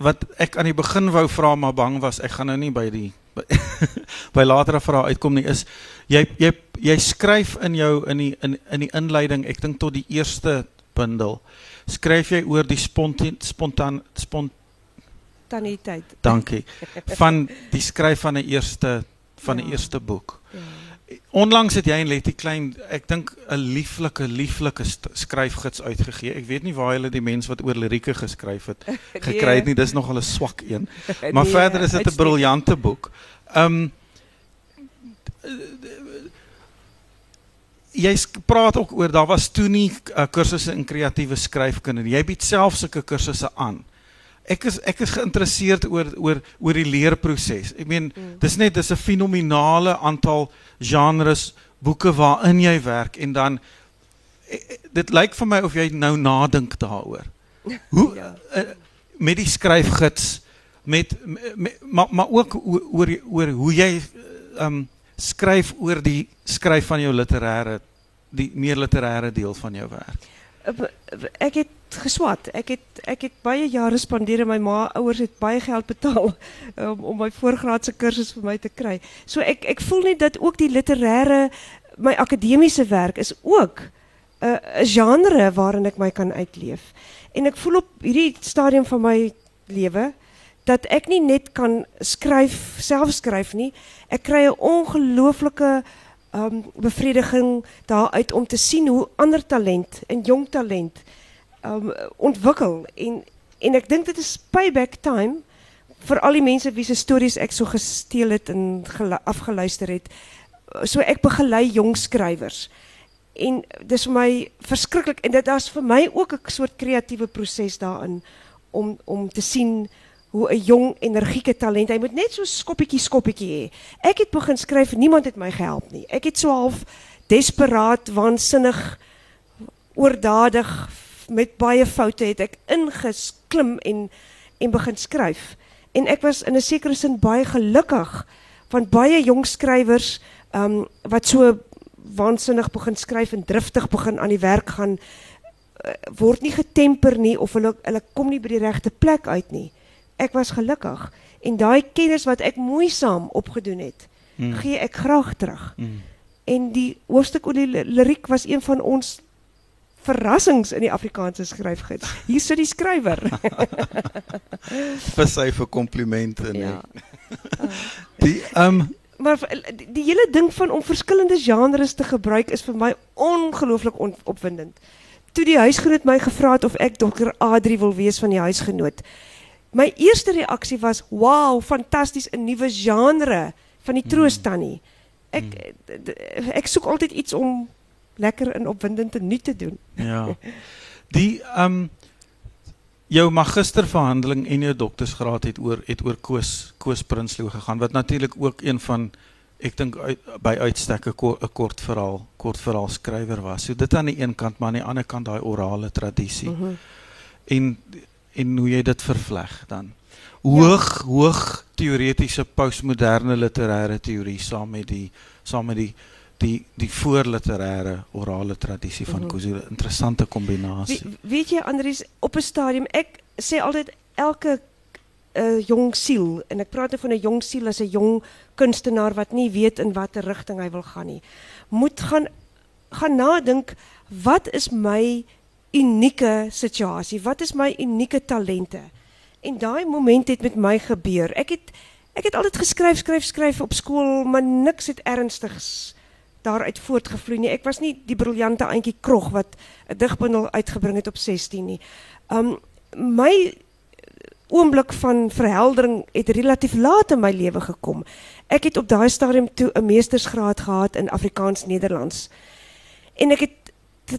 wat ek aan die begin wou vra maar bang was ek gaan nou nie by die by, by latere vrae uitkom nie is jy jy jy skryf in jou in die in in die inleiding ek dink tot die eerste bundel skryf jy oor die spontaan spontaan spontaniteit dankie van die skryf van 'n eerste van 'n ja. eerste boek ja. Onlangs het jy en Letty Klein, ek dink 'n lieflike lieflike skryfgids uitgegee. Ek weet nie waar hulle die mens wat oor lirieke geskryf het gekry het nie. Dis nog 'n swak een. Maar nee, verder is dit 'n briljante boek. Um jy praat ook oor daar was toe nie uh, kursusse in kreatiewe skryfkunde nie. Jy bied self sulke kursusse aan ek is ek is geïnteresseerd oor oor oor die leerproses. Ek meen mm. dis net dis 'n fenominale aantal genres boeke waarin jy werk en dan e, e, dit lyk vir my of jy nou nadink daaroor. Hoe ja. uh, met die skryfgids met, met maar maar ook oor oor hoe jy um skryf oor die skryf van jou literêre die meer literêre deel van jou werk. Ek het geswat. Ek het ek het baie jare spandeer en my ma ouers het baie geld betaal om my voorgraadse kursus vir my te kry. So ek ek voel net dat ook die literêre my akademiese werk is ook uh, 'n genre waarin ek my kan uitleef. En ek voel op hierdie stadium van my lewe dat ek nie net kan skryf, self skryf nie. Ek kry 'n ongelooflike um bevrediging daaruit om te sien hoe ander talent en jong talent um ontwikkel en en ek dink dit is payback time vir al die mense wie se stories ek so gesteel het en afgeluister het. So ek begelei jong skrywers. En dis vir my verskriklik en dit is vir my ook 'n soort kreatiewe proses daarin om om te sien hoe 'n jong energieke talent, hy moet net so skoppietjie skoppietjie hê. Ek het begin skryf, niemand het my gehelp nie. Ek het so half desperaat, waansinnig, oordadig met baie foute het ek ingesklim en en begin skryf. En ek was in 'n sekere sin baie gelukkig van baie jong skrywers um, wat so waansinnig begin skryf en driftig begin aan die werk gaan uh, word nie getemper nie of hulle hulle kom nie by die regte plek uit nie. Ek was gelukkig en daai kennis wat ek moeisaam opgedoen het, mm. gee ek graag terug. Mm. En die hoofstuk oor die liriek was een van ons verrassings in die Afrikaanse skryfgids. Hier sit die skrywer. vir sy vir komplimente nee. Ja. die um, maar die, die hele ding van om verskillende genres te gebruik is vir my ongelooflik on, opwindend. Toe die huisgenoot my gevra het of ek Dr. Adri wil wees van die huisgenoot. My eerste reaksie was: "Wow, fantasties, 'n nuwe genre van die hmm. troostannie." Ek hmm. ek soek altyd iets om lekker en opwindend en nuut te doen. Ja. Die ehm um, jou magisterverhandeling en jou doktorsgraad het oor het oor Koos Koos Prinsloo gegaan wat natuurlik ook een van ek dink uit, by uitstek 'n ko, kort verhaal kort verhaal skrywer was. So dit aan die een kant maar aan die ander kant daai orale tradisie. Uh mhm. -huh. En en hoe jy dit vervleg dan. Hoog ja. hoog teoretiese postmoderne literêre teorie saam met die saam met die die die voorliterêre orale tradisie van mm -hmm. interessante kombinasie. We, weet jy Andries, op 'n stadium ek sê altyd elke uh, jong siel en ek praat nou van 'n jong siel as 'n jong kunstenaar wat nie weet in watter rigting hy wil gaan nie. Moet gaan gaan nadink wat is my unieke situasie? Wat is my unieke talente? En daai moment het met my gebeur. Ek het ek het altyd geskryf, skryf, skryf op skool, maar niks het ernstigs daaruit voortgevloei nie. Ek was nie die briljante eintjie krog wat 'n digbundel uitgebring het op 16 nie. Um my oomblik van verheldering het relatief laat in my lewe gekom. Ek het op daai stadium toe 'n meestersgraad gehad in Afrikaans-Nederlands. En ek het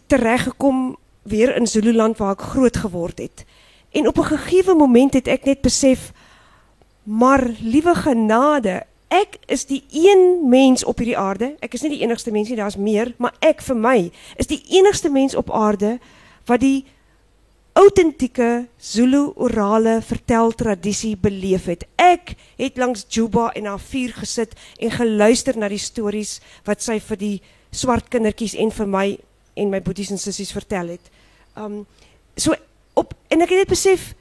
tereggekom weer in Zululand waar ek groot geword het. En op 'n gegeewe moment het ek net besef maar liewe genade, ek is die een mens op hierdie aarde. Ek is nie die enigste mens nie, daar's meer, maar ek vir my is die enigste mens op aarde wat die autentieke Zulu orale verteltradisie beleef het. Ek het langs Juba en haar vuur gesit en geluister na die stories wat sy vir die swart kindertjies en vir my en my boeties en sissies vertel het. Um so op en ek het net besef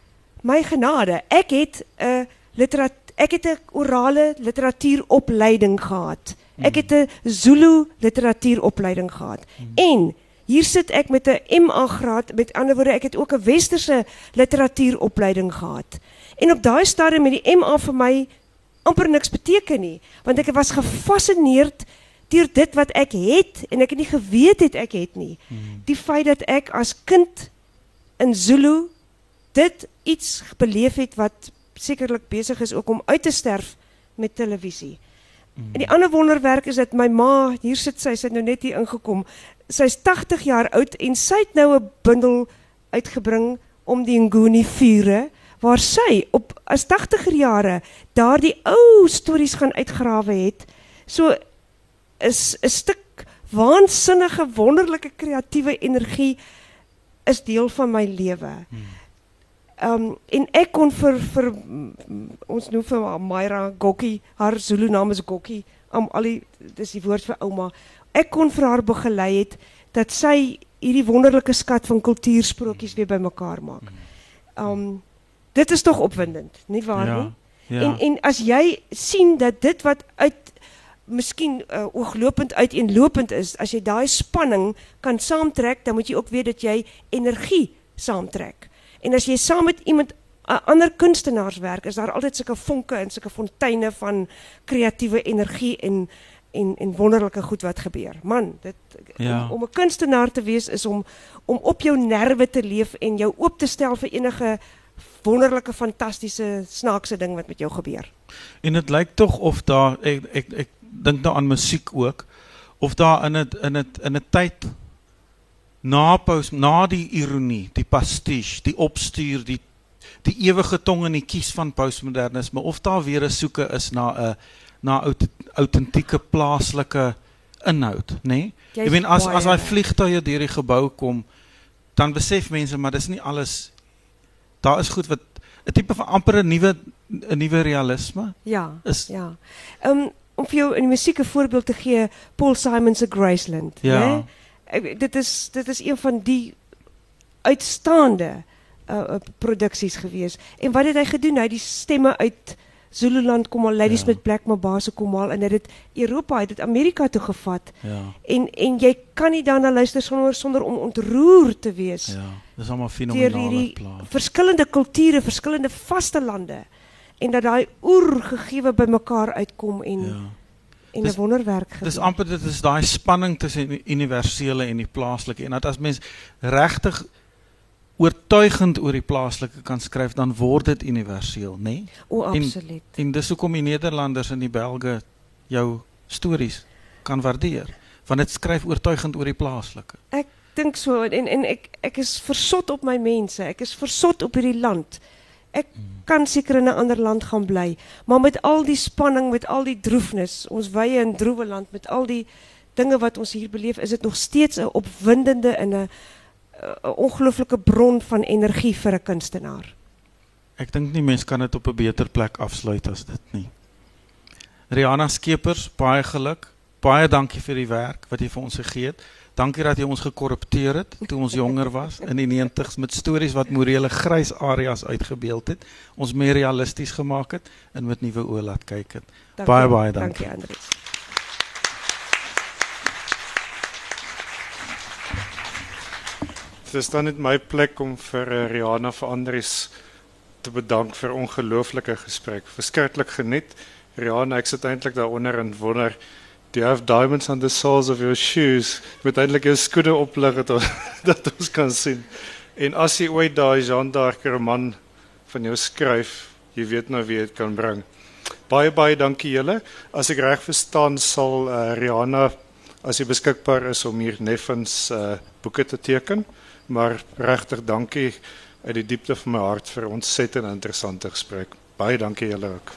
my genade, ek het 'n uh, literatuur ek het 'n orale literatuuropleiding gehad. Ek het 'n Zulu literatuuropleiding gehad. En hier sit ek met 'n MA graad, met ander woorde ek het ook 'n westerse literatuuropleiding gehad. En op daai stadium met die MA vir my amper niks beteken nie, want ek was gefassineerd deur dit wat ek het en ek het nie geweet het ek het nie. Die feit dat ek as kind in Zulu dit iets beleef het wat sekerlik besig is ook om uit te sterf met televisie. Mm. En die ander wonderwerk is dat my ma, hier sit sy, sy het nou net hier ingekom. Sy's 80 jaar oud en sy het nou 'n bundel uitgebring om die Nguni vure waar sy op as 80er jare daardie ou stories gaan uitgrawe het. So is 'n stuk waansinnige wonderlike kreatiewe energie is deel van my lewe. Hmm. Um, en ek kon vir vir ons noem vir Myra Gokkie, haar Zulu naam is Gokkie, om al die dis die woord vir ouma. Ek kon vir haar begelei het dat sy hierdie wonderlike skat van kultuursprokies weer bymekaar maak. Um dit is tog opwindend, nie waar ja, nie? Ja. En en as jy sien dat dit wat uit miskien uh, ooglopend uiteenlopend is, as jy daai spanning kan saamtrek, dan moet jy ook weet dat jy energie saamtrek. En as jy saam met iemand 'n ander kunstenaars werk, is daar altyd sulke vonke en sulke fonteine van kreatiewe energie en en en wonderlike goed wat gebeur. Man, dit ja. om 'n kunstenaar te wees is om om op jou nerve te leef en jou oop te stel vir enige wonderlike fantastiese snaakse ding wat met jou gebeur. En dit lyk tog of daar ek ek ek dink nou aan musiek ook of daar in 'n in 'n in 'n tyd na pos, na die ironie, die pastiche, die opstuur, die die ewige tong in die kies van postmodernisme of daar weer 'n soeke is na 'n na autentieke plaaslike inhoud, nê? Nee? Jy weet as as daai vliegtuie deur die gebou kom, dan besef mense maar dis nie alles daar is goed wat 'n tipe van amper 'n nuwe 'n nuwe realisme. Ja. Is Ja. Ehm um, om vir jou in die musiek 'n voorbeeld te gee, Paul Simon se Graceland, Ja. né? Dit is dit is een van die uitstaande uh, uh, produksies gewees. En wat het hy gedoen? Hy het die stemme uit Zululand kom al, Ladies Ja. met Black Mabasa kom al en hy het dit Europa, het dit Amerika toe gevat. Ja. En en jy kan nie daarna luister sonder sonder om ontroer te wees Ja. Dis allemaal deur fenomenale plaat. verskillende kulture, verskillende vaste lande en dat daai oergegewe bymekaar uitkom en Ja. en 'n wonderwerk gebeur. Dis amper dit is daai spanning tussen die universele en die plaaslike en dat as mens regtig oortuigend oor die plaaslike kan skryf dan word dit universeel, nê? Nee? o, en- absoluut. En dis hoekom die Nederlanders en die Belge jou stories kan waardeer, want dit skryf oortuigend oor die plaaslike. Ek dink so en en ek ek is versot op my mense. Ek is versot op hierdie land. Ek kan seker in 'n ander land gaan bly, maar met al die spanning, met al die droefnis, ons wye en droewe land met al die dinge wat ons hier beleef, is dit nog steeds 'n opwindende en 'n 'n ongelooflike bron van energie vir 'n kunstenaar. Ek dink nie mens kan dit op 'n beter plek afsluit as dit nie. Rihanna Skeepers, baie geluk. Baie dankie vir die werk wat jy vir ons gegee het. Dankie dat jy ons gekorrupteer het toe ons jonger was in die 90s met stories wat morele grys areas uitgebeeld het. Ons meer realisties gemaak het en met nuwe oë laat kyk het. Dankie, Baie, baie dankie. Dankie Andries. Dit is dan net my plek om vir uh, Rihanna vir Andries te bedank vir ongelooflike gesprek. Verskriklik geniet. Rihanna, ek sit eintlik daaronder en wonder Do you have diamonds on the soles of your shoes? Met eintlik jou skoene oplig ons, dat ons kan sien. En as jy ooit daai Jean d'Arc roman van jou skryf, jy weet nou wie dit kan bring. Baie baie dankie julle. As ek reg verstaan sal uh, Rihanna as jy beskikbaar is om hier Neffens uh, boeke te teken. Maar regtig dankie uit die diepte van my hart vir ons ontsettend interessante gesprek. Baie dankie julle ook.